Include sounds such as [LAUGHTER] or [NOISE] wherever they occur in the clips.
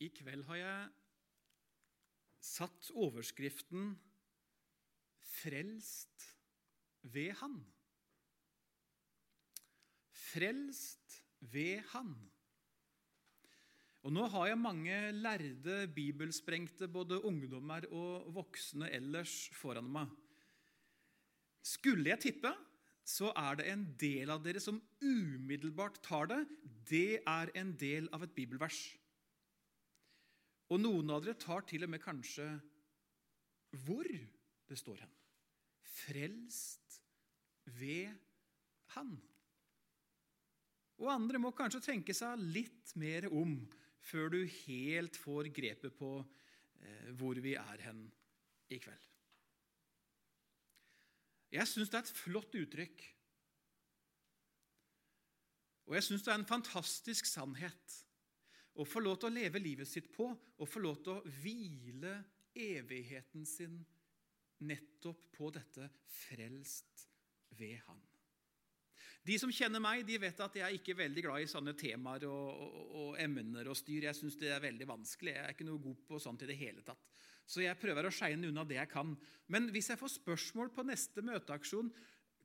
I kveld har jeg satt overskriften 'Frelst ved Han'. Frelst ved Han. Og Nå har jeg mange lærde, bibelsprengte både ungdommer og voksne ellers foran meg. Skulle jeg tippe, så er det en del av dere som umiddelbart tar det. Det er en del av et bibelvers. Og noen av dere tar til og med kanskje hvor det står hen. Frelst ved Han. Og andre må kanskje tenke seg litt mer om før du helt får grepet på eh, hvor vi er hen i kveld. Jeg syns det er et flott uttrykk. Og jeg syns det er en fantastisk sannhet å få lov til å leve livet sitt på og få lov til å hvile evigheten sin nettopp på dette frelst ved Han. De som kjenner meg, de vet at jeg er ikke veldig glad i sånne temaer og, og, og emner og styr. Jeg syns det er veldig vanskelig. Jeg er ikke noe god på sånt i det hele tatt. Så jeg prøver å skeine unna det jeg kan. Men hvis jeg får spørsmål på neste møteaksjon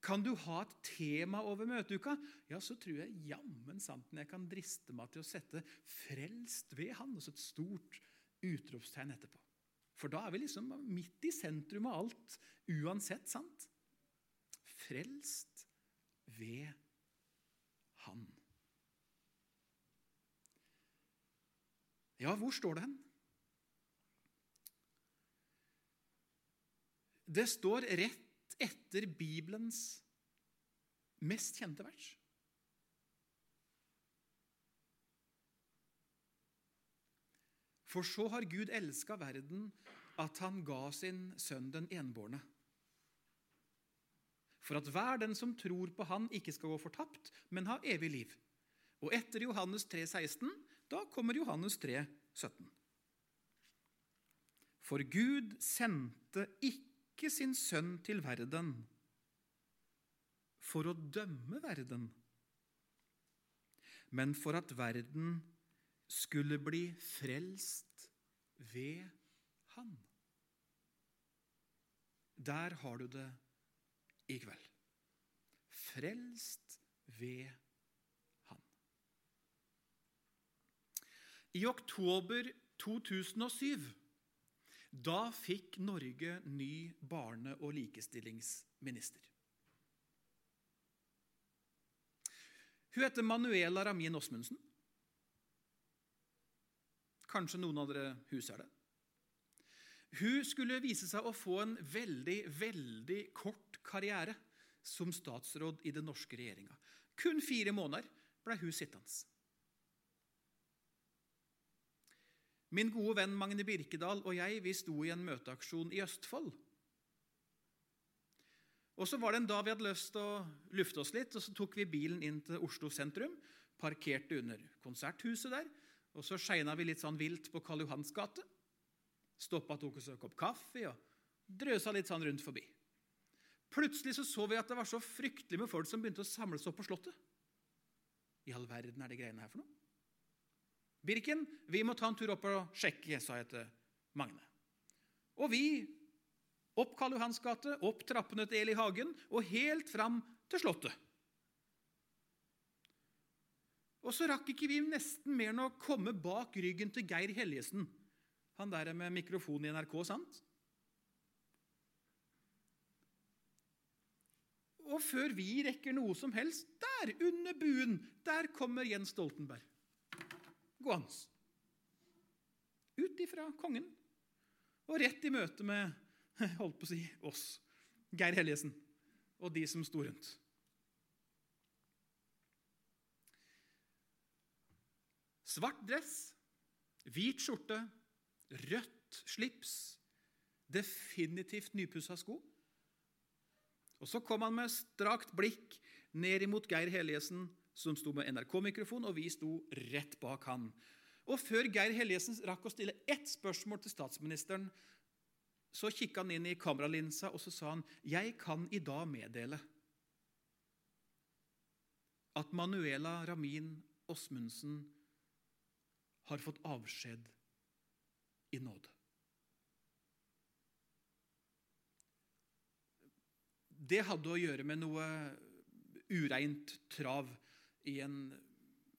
kan du ha et tema over møteuka, ja, så tror jeg jammen santen jeg kan driste meg til å sette 'frelst ved Han' og så et stort utropstegn etterpå. For da er vi liksom midt i sentrum av alt uansett, sant? Frelst ved Han. Ja, hvor står det hen? Det står rett etter Bibelens mest kjente vers. For så har Gud elska verden at han ga sin sønn den enbårne for at hver den som tror på Han, ikke skal gå fortapt, men ha evig liv. Og etter Johannes 3, 16, da kommer Johannes 3, 17. For Gud sendte ikke sin sønn til verden for å dømme verden, men for at verden skulle bli frelst ved Han. Der har du det i kveld. Frelst ved Han. I oktober 2007 da fikk Norge ny barne- og likestillingsminister. Hun heter Manuela Ramin Osmundsen. Kanskje noen av dere huser det. Hun skulle vise seg å få en veldig, veldig kort karriere som statsråd i den norske regjeringa. Kun fire måneder ble hun sittende. Min gode venn Magne Birkedal og jeg vi sto i en møteaksjon i Østfold. Og Så var det en dag vi hadde lyst til å lufte oss litt, og så tok vi bilen inn til Oslo sentrum. Parkerte under konserthuset der, og så skeina vi litt sånn vilt på Karl Johans gate. Stoppa, tok oss en kopp kaffe og drøsa litt sånn rundt forbi. Plutselig så, så vi at det var så fryktelig med folk som begynte å samles opp på Slottet. I all verden er det greiene her for noe? Birken, vi må ta en tur opp og sjekke, sa jeg til Magne. Og vi opp Karl Johans gate, opp trappene til Eli Hagen og helt fram til Slottet. Og så rakk ikke vi nesten mer enn å komme bak ryggen til Geir Helgesen han der med mikrofon i NRK, sant? Og før vi rekker noe som helst, der under buen, der kommer Jens Stoltenberg gående. Ut ifra kongen og rett i møte med [LAUGHS] holdt på å si, oss, Geir Helgesen, og de som sto rundt. Svart dress, hvit skjorte, Rødt slips. Definitivt nypussa sko. Og Så kom han med strakt blikk ned imot Geir Helgjesen, som sto med NRK-mikrofon, og vi sto rett bak han. Og Før Geir Helgesen rakk å stille ett spørsmål til statsministeren, så kikka han inn i kameralinsa og så sa han, 'Jeg kan i dag meddele at Manuela Ramin Osmundsen har fått avskjed i nåde. Det hadde å gjøre med noe ureint trav i en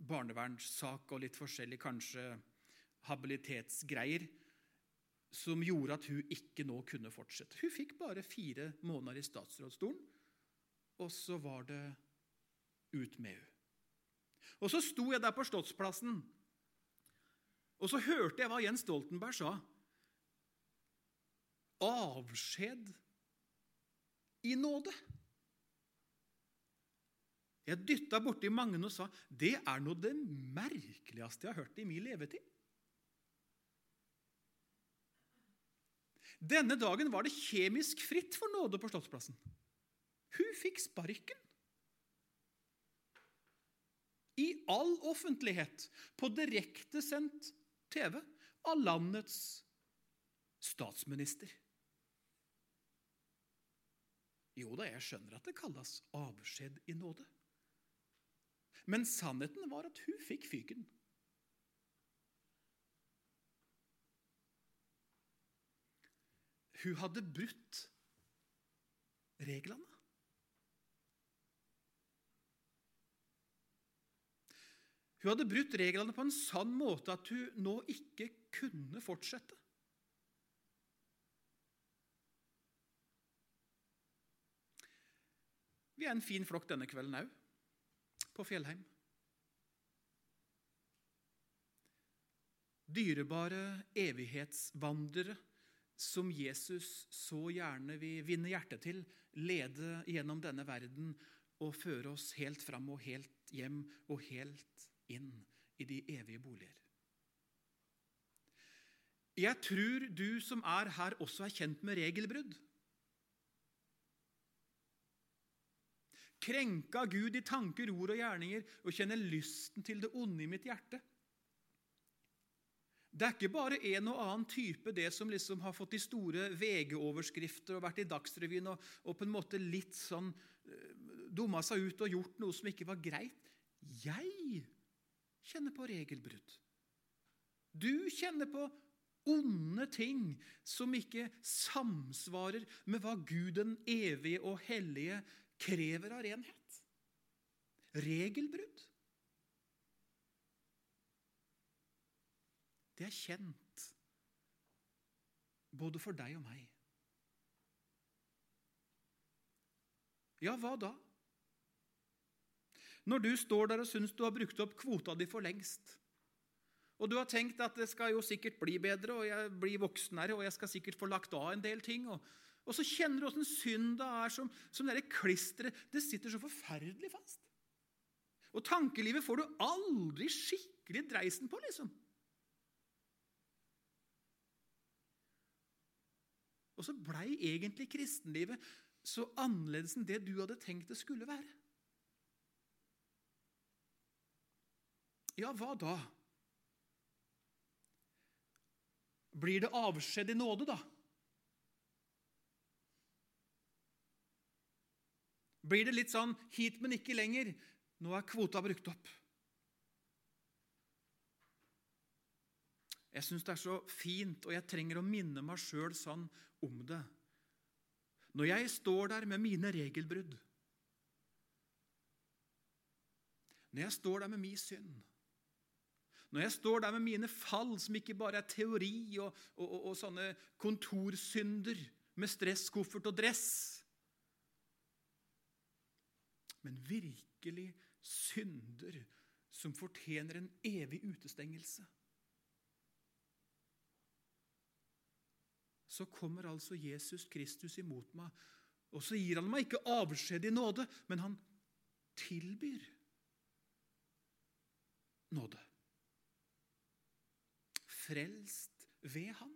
barnevernssak og litt forskjellig, kanskje habilitetsgreier, som gjorde at hun ikke nå kunne fortsette. Hun fikk bare fire måneder i statsrådsstolen, og så var det ut med henne. Og så sto jeg der på Slottsplassen, og så hørte jeg hva Jens Stoltenberg sa. Avskjed i nåde. Jeg dytta borti Magne og sa det er noe det merkeligste jeg har hørt i min levetid. Denne dagen var det kjemisk fritt for nåde på Slottsplassen. Hun fikk sparken. I all offentlighet, på direktesendt TV, av landets statsminister. Jo da, jeg skjønner at det kalles avskjed i nåde. Men sannheten var at hun fikk fyken. Hun hadde brutt reglene. Hun hadde brutt reglene på en sann måte at hun nå ikke kunne fortsette. Vi er en fin flokk denne kvelden òg, på Fjellheim. Dyrebare evighetsvandrere som Jesus så gjerne vil vinne hjertet til, lede gjennom denne verden og føre oss helt fram og helt hjem og helt inn i de evige boliger. Jeg tror du som er her, også er kjent med regelbrudd. Krenka Gud i tanker, ord og gjerninger og kjenner lysten til det onde i mitt hjerte. Det er ikke bare en og annen type det som liksom har fått de store VG-overskrifter og vært i Dagsrevyen og, og, på en måte litt sånn uh, dumma seg ut og gjort noe som ikke var greit. Jeg kjenner på regelbrudd. Du kjenner på onde ting som ikke samsvarer med hva Gud den evige og hellige krever av renhet. Regelbrudd. Det er kjent både for deg og meg. Ja, hva da? Når du står der og syns du har brukt opp kvota di for lengst, og du har tenkt at det skal jo sikkert bli bedre, og jeg blir voksnere, og jeg skal sikkert få lagt av en del ting, og, og så kjenner du åssen synda er som, som det klisteret. Det sitter så forferdelig fast. Og tankelivet får du aldri skikkelig dreisen på, liksom. Og så blei egentlig kristenlivet så annerledes enn det du hadde tenkt det skulle være. Ja, hva da? Blir det avskjed i nåde, da? Blir det litt sånn 'hit, men ikke lenger'? Nå er kvota brukt opp. Jeg syns det er så fint, og jeg trenger å minne meg sjøl sånn om det. Når jeg står der med mine regelbrudd, når jeg står der med min synd, når jeg står der med mine fall, som ikke bare er teori og, og, og, og sånne kontorsynder med stresskoffert og dress, men virkelig synder som fortjener en evig utestengelse så kommer altså Jesus Kristus imot meg. Og så gir han meg ikke avskjed i nåde, men han tilbyr nåde. Frelst ved Han.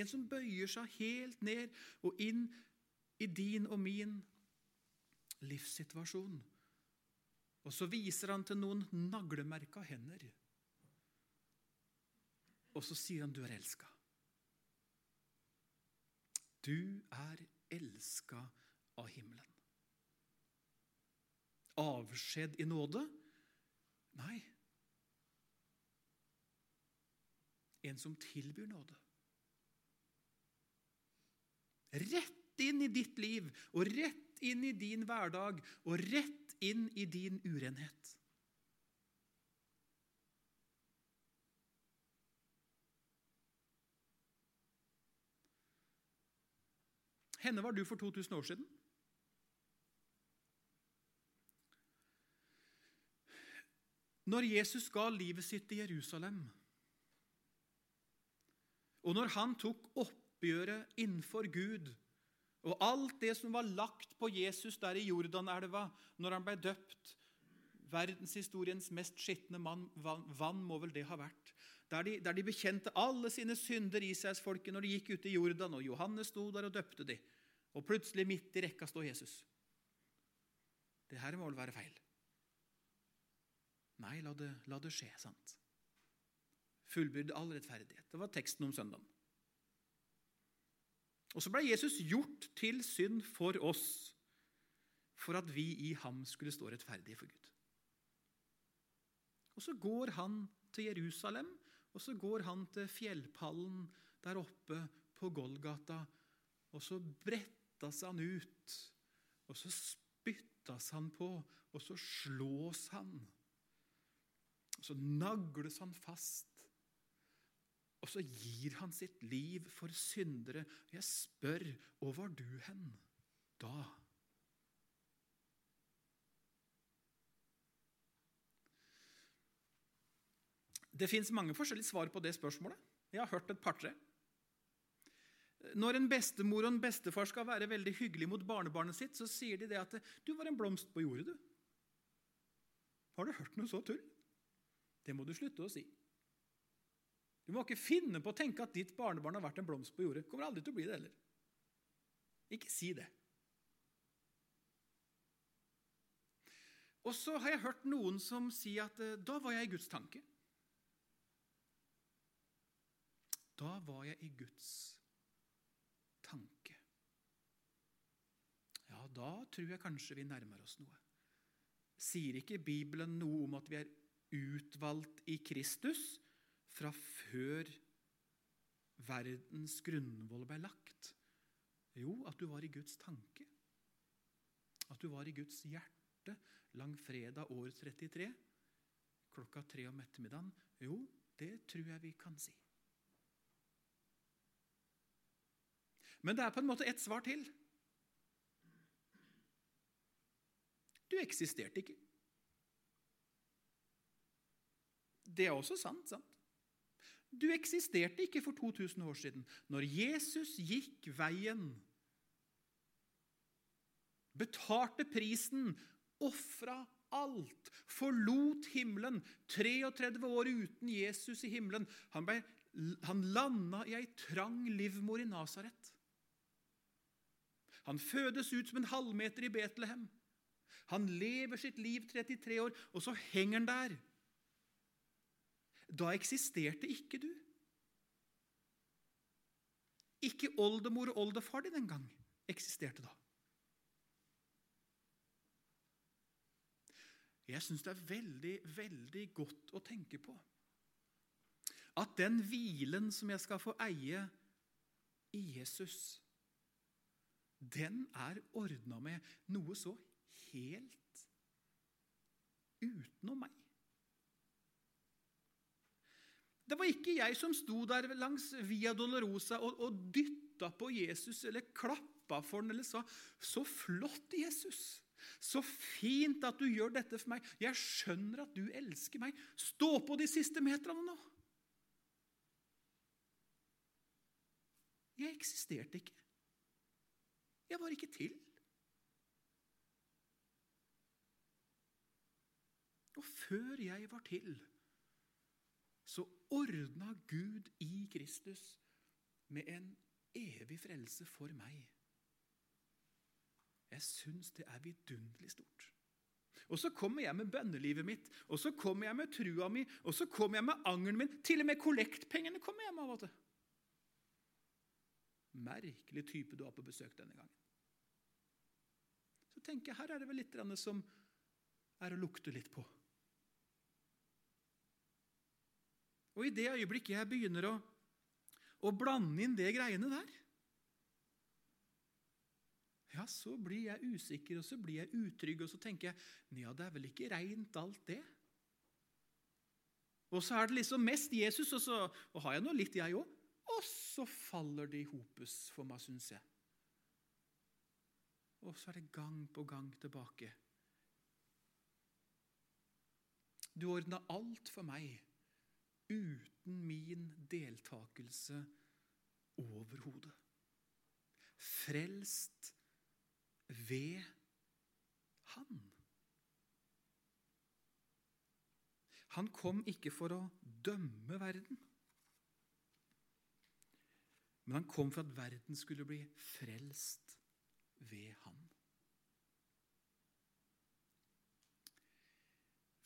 En som bøyer seg helt ned og inn i din og min livssituasjon. Og så viser han til noen naglemerka hender. Og så sier han du er elska. Du er elska av himmelen. Avskjed i nåde? Nei. en som tilbyr nåde. Rett inn i ditt liv og rett inn i din hverdag og rett inn i din urenhet. Henne var du for 2000 år siden? Når Jesus ga livet sitt i Jerusalem, og når han tok oppgjøret innenfor Gud og alt det som var lagt på Jesus der i Jordanelva når han ble døpt Verdenshistoriens mest skitne mann, vann må vel det ha vært. Der de, der de bekjente alle sine synder, Israelsfolket, når de gikk ut i Jordan, og Johannes sto der og døpte de. Og plutselig, midt i rekka, står Jesus. Det her må vel være feil? Nei, la det, la det skje, sant? Fullbyrde all rettferdighet. Det var teksten om søndagen. Og så ble Jesus gjort til synd for oss, for at vi i ham skulle stå rettferdige for Gud. Og så går han til Jerusalem, og så går han til fjellpallen der oppe på Golgata, og så brettas han ut, og så spyttas han på, og så slås han. Og så nagles han fast. Og så gir han sitt liv for syndere. Jeg spør, hvor var du hen da? Det fins mange forskjellige svar på det spørsmålet. Jeg har hørt et par-tre. Når en bestemor og en bestefar skal være veldig hyggelig mot barnebarnet sitt, så sier de det at 'du var en blomst på jordet', du. Har du hørt noe så tull? Det må du slutte å si. Du må ikke finne på å tenke at ditt barnebarn har vært en blomst på jordet. Kommer aldri til å bli det heller. Ikke si det. Og så har jeg hørt noen som sier at eh, da var jeg i Guds tanke. Da var jeg i Guds tanke. Ja, da tror jeg kanskje vi nærmer oss noe. Sier ikke Bibelen noe om at vi er utvalgt i Kristus fra før verdens grunnvoll ble lagt? Jo, at du var i Guds tanke. At du var i Guds hjerte langfredag år 33 klokka tre om ettermiddagen. Jo, det tror jeg vi kan si. Men det er på en måte ett svar til. Du eksisterte ikke. Det er også sant. sant? Du eksisterte ikke for 2000 år siden. Når Jesus gikk veien, betalte prisen, ofra alt, forlot himmelen 33 år uten Jesus i himmelen Han, ble, han landa i ei trang livmor i Nasaret. Han fødes ut som en halvmeter i Betlehem. Han lever sitt liv 33 år, og så henger han der da eksisterte ikke du. Ikke oldemor og oldefar din engang eksisterte da. Jeg syns det er veldig, veldig godt å tenke på at den hvilen som jeg skal få eie i Jesus, den er ordna med noe så helt utenom meg. Det var ikke jeg som sto der langs Via Dolorosa og, og dytta på Jesus eller klappa for ham eller sa 'Så flott, Jesus'. Så fint at du gjør dette for meg. Jeg skjønner at du elsker meg. Stå på de siste meterne nå. Jeg eksisterte ikke. Jeg var ikke til. Og før jeg var til, så ordna Gud i Kristus med en evig frelse for meg. Jeg syns det er vidunderlig stort. Og så kommer jeg med bønnelivet mitt, og så kommer jeg med trua mi, og så kommer jeg med angeren min. Til og med kollektpengene kommer jeg med av og til. Merkelig type du har på besøk denne gangen. Så tenker jeg, her er det vel litt som er å lukte litt på. Og i det øyeblikket jeg begynner å, å blande inn det greiene der, ja, så blir jeg usikker, og så blir jeg utrygg, og så tenker jeg ja, det er vel ikke reint alt det? Og så er det liksom mest Jesus, og så og har jeg nå litt, jeg òg. Og så faller det i hopus for meg, syns jeg. Og så er det gang på gang tilbake. Du ordna alt for meg uten min deltakelse overhodet. Frelst ved Han. Han kom ikke for å dømme verden, men han kom for at verden skulle bli frelst ved han.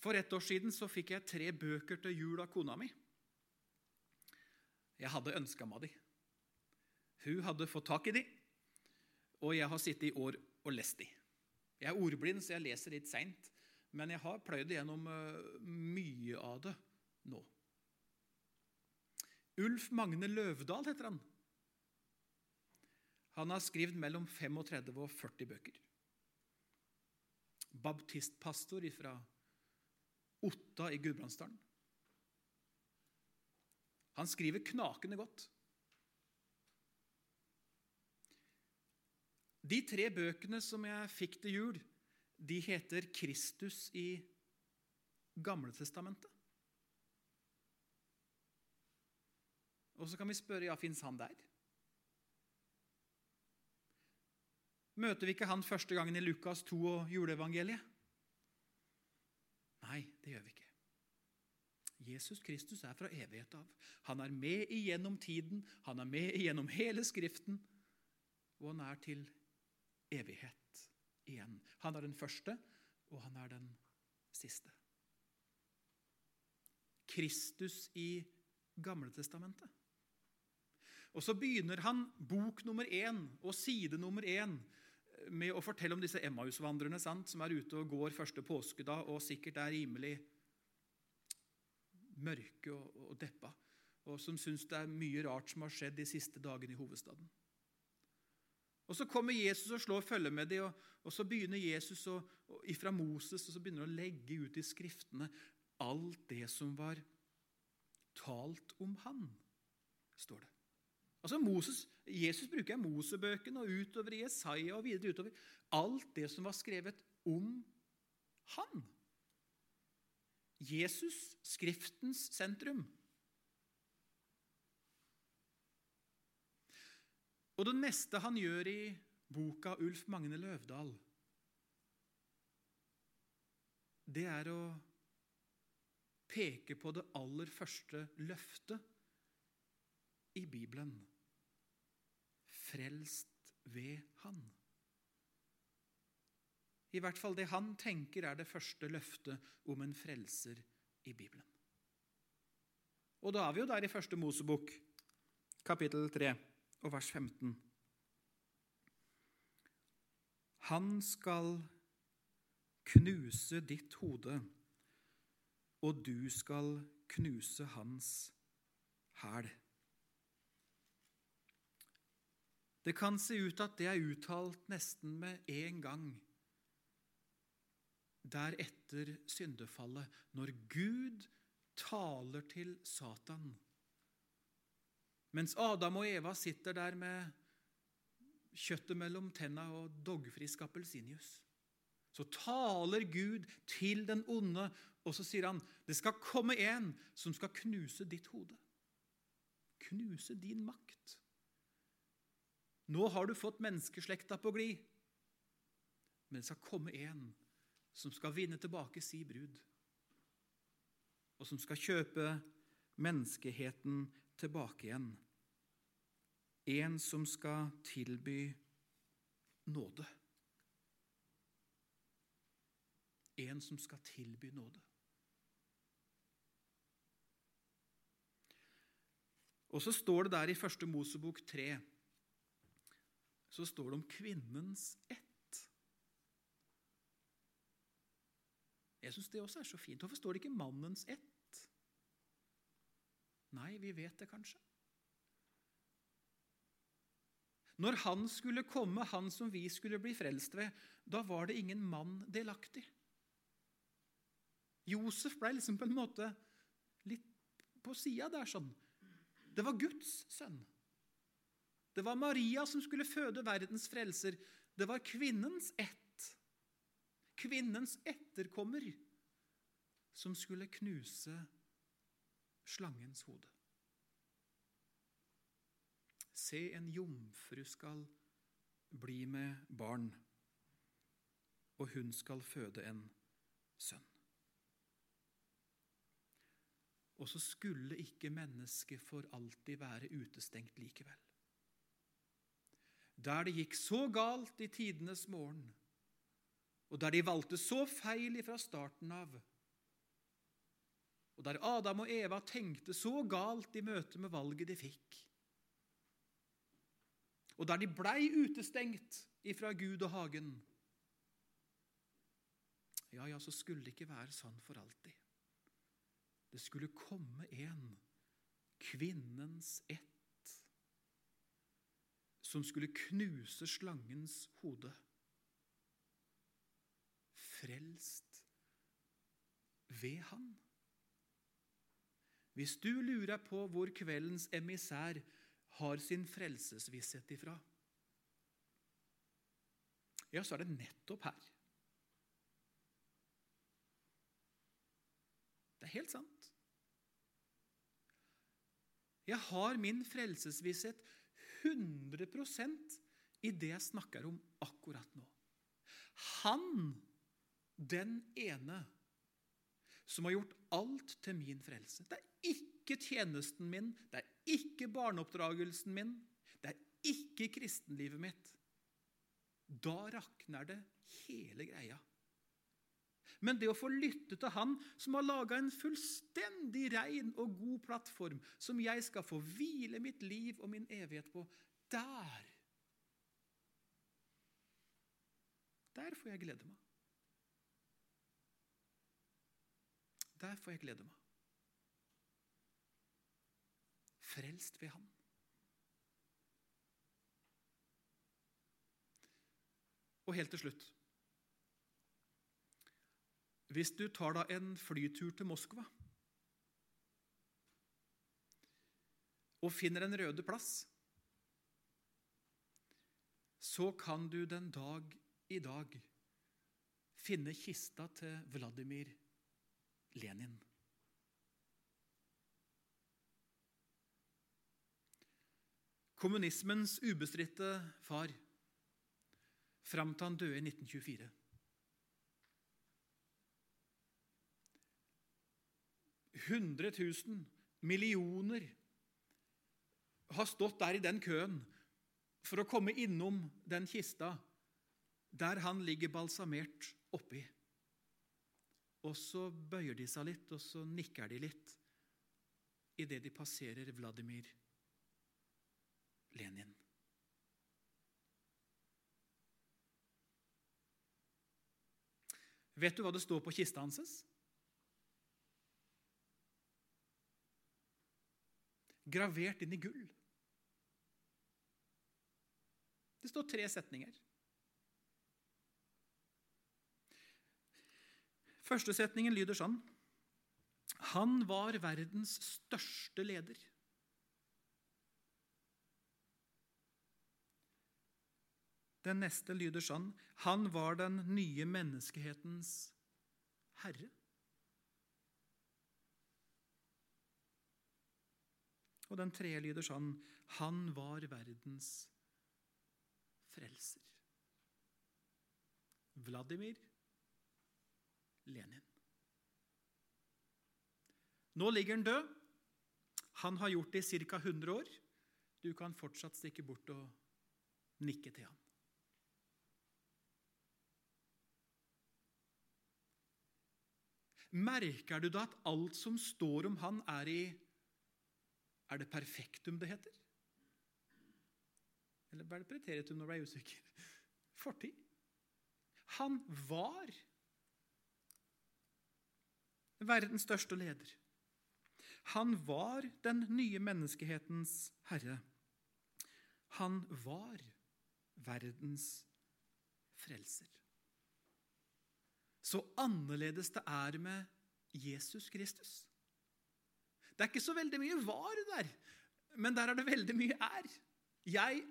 For ett år siden så fikk jeg tre bøker til jul av kona mi. Jeg hadde ønska meg de. Hun hadde fått tak i de, og jeg har sittet i år og lest de. Jeg er ordblind, så jeg leser litt seint, men jeg har pløyd gjennom uh, mye av det nå. Ulf Magne Løvdahl heter han. Han har skrevet mellom 35 og 40 bøker. Baptistpastor fra Otta i Gudbrandsdalen. Han skriver knakende godt. De tre bøkene som jeg fikk til jul, de heter 'Kristus i Gamletestamentet'. Og så kan vi spørre ja, fins han der? Møter vi ikke han første gangen i Lukas 2 og juleevangeliet? Nei, det gjør vi ikke. Jesus Kristus er fra evighet av. Han er med igjennom tiden, han er med igjennom hele Skriften, og han er til evighet igjen. Han er den første, og han er den siste. Kristus i Gamletestamentet. Og så begynner han bok nummer én og side nummer én med å fortelle om disse Emmaus-vandrerne som er ute og går første påskedag og sikkert er rimelig mørke og, og deppa, og som syns det er mye rart som har skjedd de siste dagene i hovedstaden. Og Så kommer Jesus og slår følge med dem, og, og, så begynner Jesus å, og, ifra Moses og så begynner å legge ut i Skriftene alt det som var talt om han, står det. Altså Moses, Jesus bruker Mosebøkene og utover i Jesaja og videre utover. Alt det som var skrevet om han. Jesus, Skriftens sentrum. Og det neste han gjør i boka Ulf Magne Løvdahl, det er å peke på det aller første løftet i Bibelen. Frelst ved Han. I hvert fall det han tenker er det første løftet om en frelser i Bibelen. Og da er vi jo der i første Mosebok, kapittel 3 og vers 15. Han skal knuse ditt hode, og du skal knuse hans hæl. Det kan se ut at det er uttalt nesten med en gang deretter syndefallet, når Gud taler til Satan mens Adam og Eva sitter der med kjøttet mellom tenna og dogfrisk appelsinjuice, så taler Gud til den onde, og så sier han det skal komme en som skal knuse ditt hode. Knuse din makt. Nå har du fått menneskeslekta på glid, men det skal komme en som skal vinne tilbake si brud, og som skal kjøpe menneskeheten tilbake igjen. En som skal tilby nåde. En som skal tilby nåde. Og så står det der i første Mosebok 3 så står det om kvinnens ett. Jeg syns det også er så fint. Hvorfor står det ikke mannens ett? Nei, vi vet det kanskje. Når han skulle komme, han som vi skulle bli frelst ved, da var det ingen mann delaktig. Josef ble liksom på en måte litt på sida der sånn. Det var Guds sønn. Det var Maria som skulle føde verdens frelser. Det var kvinnens ett, kvinnens etterkommer, som skulle knuse slangens hode. Se, en jomfru skal bli med barn, og hun skal føde en sønn. Og så skulle ikke mennesket for alltid være utestengt likevel. Der det gikk så galt i tidenes morgen, og der de valgte så feil ifra starten av, og der Adam og Eva tenkte så galt i møte med valget de fikk, og der de blei utestengt ifra Gud og hagen, ja, ja, så skulle det ikke være sånn for alltid. Det skulle komme en, kvinnens ett, som skulle knuse slangens hode. Frelst ved han. Hvis du lurer på hvor kveldens emissær har sin frelsesvisshet ifra, ja, så er det nettopp her. Det er helt sant. Jeg har min frelsesvisshet 100% i det jeg snakker om akkurat nå. Han, den ene, som har gjort alt til min frelse. Det er ikke tjenesten min, det er ikke barneoppdragelsen min, det er ikke kristenlivet mitt. Da rakner det hele greia. Men det å få lytte til Han som har laga en fullstendig rein og god plattform, som jeg skal få hvile mitt liv og min evighet på, der Der får jeg glede meg. Der får jeg glede meg. Frelst ved Han. Og helt til slutt Hvis du tar da en flytur til Moskva og finner en røde plass, så kan du den dag i dag finne kista til Vladimir Lenin. Kommunismens ubestridte far fram til han døde i 1924. Hundre tusen, millioner, har stått der i den køen for å komme innom den kista der han ligger balsamert oppi. Og så bøyer de seg litt, og så nikker de litt idet de passerer Vladimir Lenin. Vet du hva det står på kista hans? Gravert inn i gull. Det står tre setninger. Første setningen lyder sånn Han var verdens største leder. Den neste lyder sånn Han var den nye menneskehetens herre. Og den tredje lyder sånn Han var verdens frelser. Vladimir Lenin. Nå ligger han død. Han har gjort det i ca. 100 år. Du kan fortsatt stikke bort og nikke til ham. Merker du da at alt som står om han, er i Er det perfektum det heter? Eller er det preteritum når du er usikker? [LAUGHS] Fortid. Han var verdens største leder. Han var den nye menneskehetens herre. Han var verdens frelser. Så annerledes det er med Jesus Kristus. Det er ikke så veldig mye var der, men der er det veldig mye er. Jeg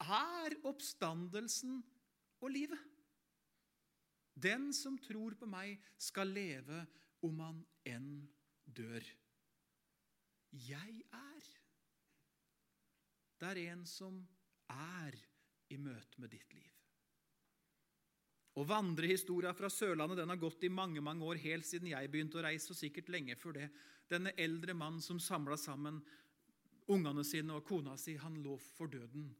er oppstandelsen og livet. Den som tror på meg, skal leve om han enn dør. Jeg er. Det er en som er i møte med ditt liv. Og Vandrehistoria fra Sørlandet den har gått i mange mange år, helt siden jeg begynte å reise, og sikkert lenge før det. Denne eldre mannen som samla sammen ungene sine og kona si, han lå for døden.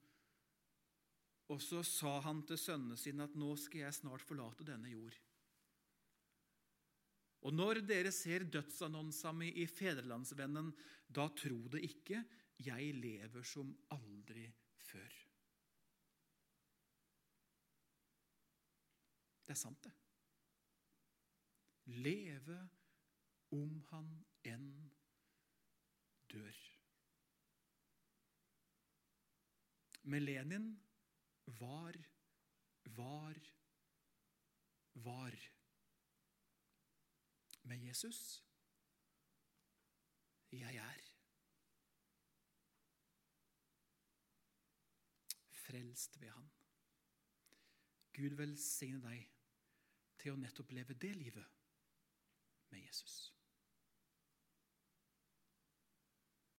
Og så sa han til sønnene sine at nå skal jeg snart forlate denne jord. Og når dere ser dødsannonsa mi i Fedrelandsvennen, da tro det ikke, jeg lever som aldri før. Det er sant, det. Leve om han enn dør. Med Lenin var, var, var. Med Jesus jeg er. Frelst ved Han. Gud velsigne deg til å nettopp leve det livet med Jesus.